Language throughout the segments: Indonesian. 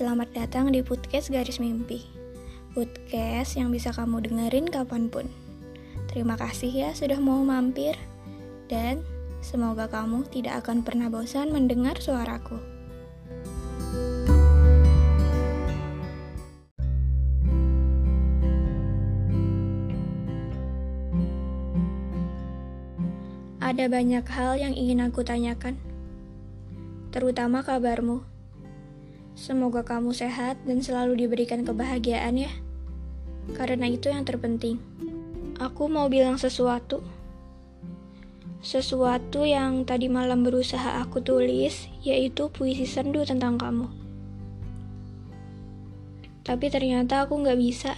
Selamat datang di podcast Garis Mimpi. Podcast yang bisa kamu dengerin kapan pun. Terima kasih ya sudah mau mampir. Dan semoga kamu tidak akan pernah bosan mendengar suaraku. Ada banyak hal yang ingin aku tanyakan Terutama kabarmu Semoga kamu sehat dan selalu diberikan kebahagiaan ya. Karena itu yang terpenting. Aku mau bilang sesuatu. Sesuatu yang tadi malam berusaha aku tulis, yaitu puisi sendu tentang kamu. Tapi ternyata aku nggak bisa.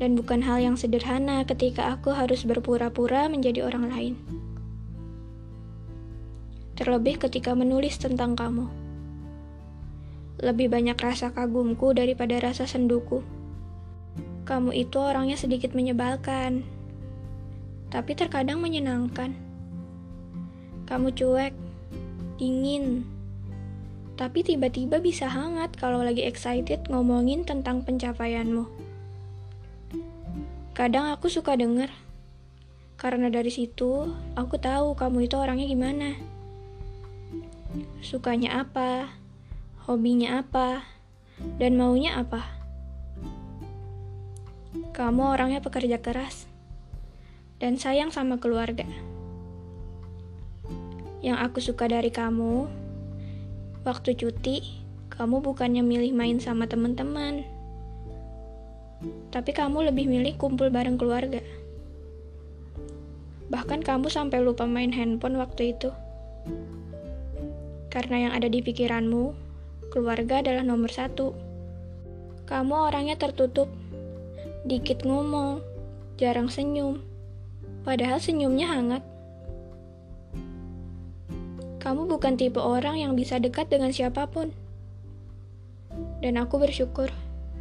Dan bukan hal yang sederhana ketika aku harus berpura-pura menjadi orang lain. Terlebih ketika menulis tentang kamu. Lebih banyak rasa kagumku daripada rasa senduku. Kamu itu orangnya sedikit menyebalkan, tapi terkadang menyenangkan. Kamu cuek, dingin, tapi tiba-tiba bisa hangat kalau lagi excited ngomongin tentang pencapaianmu. Kadang aku suka denger, karena dari situ aku tahu kamu itu orangnya gimana. Sukanya apa? Hobinya apa, dan maunya apa. Kamu orangnya pekerja keras dan sayang sama keluarga. Yang aku suka dari kamu, waktu cuti, kamu bukannya milih main sama teman-teman, tapi kamu lebih milih kumpul bareng keluarga. Bahkan kamu sampai lupa main handphone waktu itu. Karena yang ada di pikiranmu keluarga adalah nomor satu. Kamu orangnya tertutup, dikit ngomong, jarang senyum, padahal senyumnya hangat. Kamu bukan tipe orang yang bisa dekat dengan siapa pun. Dan aku bersyukur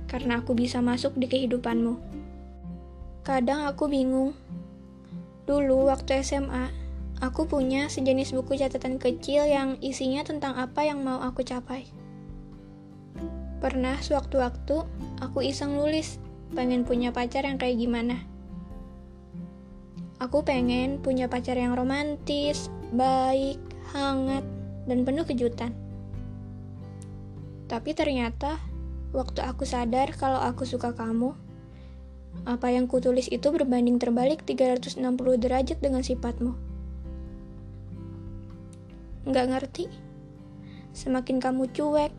karena aku bisa masuk di kehidupanmu. Kadang aku bingung. Dulu waktu SMA, aku punya sejenis buku catatan kecil yang isinya tentang apa yang mau aku capai. Pernah sewaktu-waktu aku iseng nulis, pengen punya pacar yang kayak gimana. Aku pengen punya pacar yang romantis, baik, hangat, dan penuh kejutan. Tapi ternyata, waktu aku sadar kalau aku suka kamu, apa yang kutulis itu berbanding terbalik 360 derajat dengan sifatmu. Nggak ngerti. Semakin kamu cuek,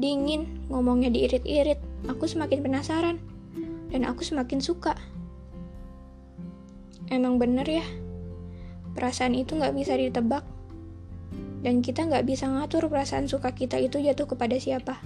dingin, ngomongnya diirit-irit. Aku semakin penasaran, dan aku semakin suka. Emang bener ya, perasaan itu nggak bisa ditebak, dan kita nggak bisa ngatur perasaan suka kita itu jatuh kepada siapa.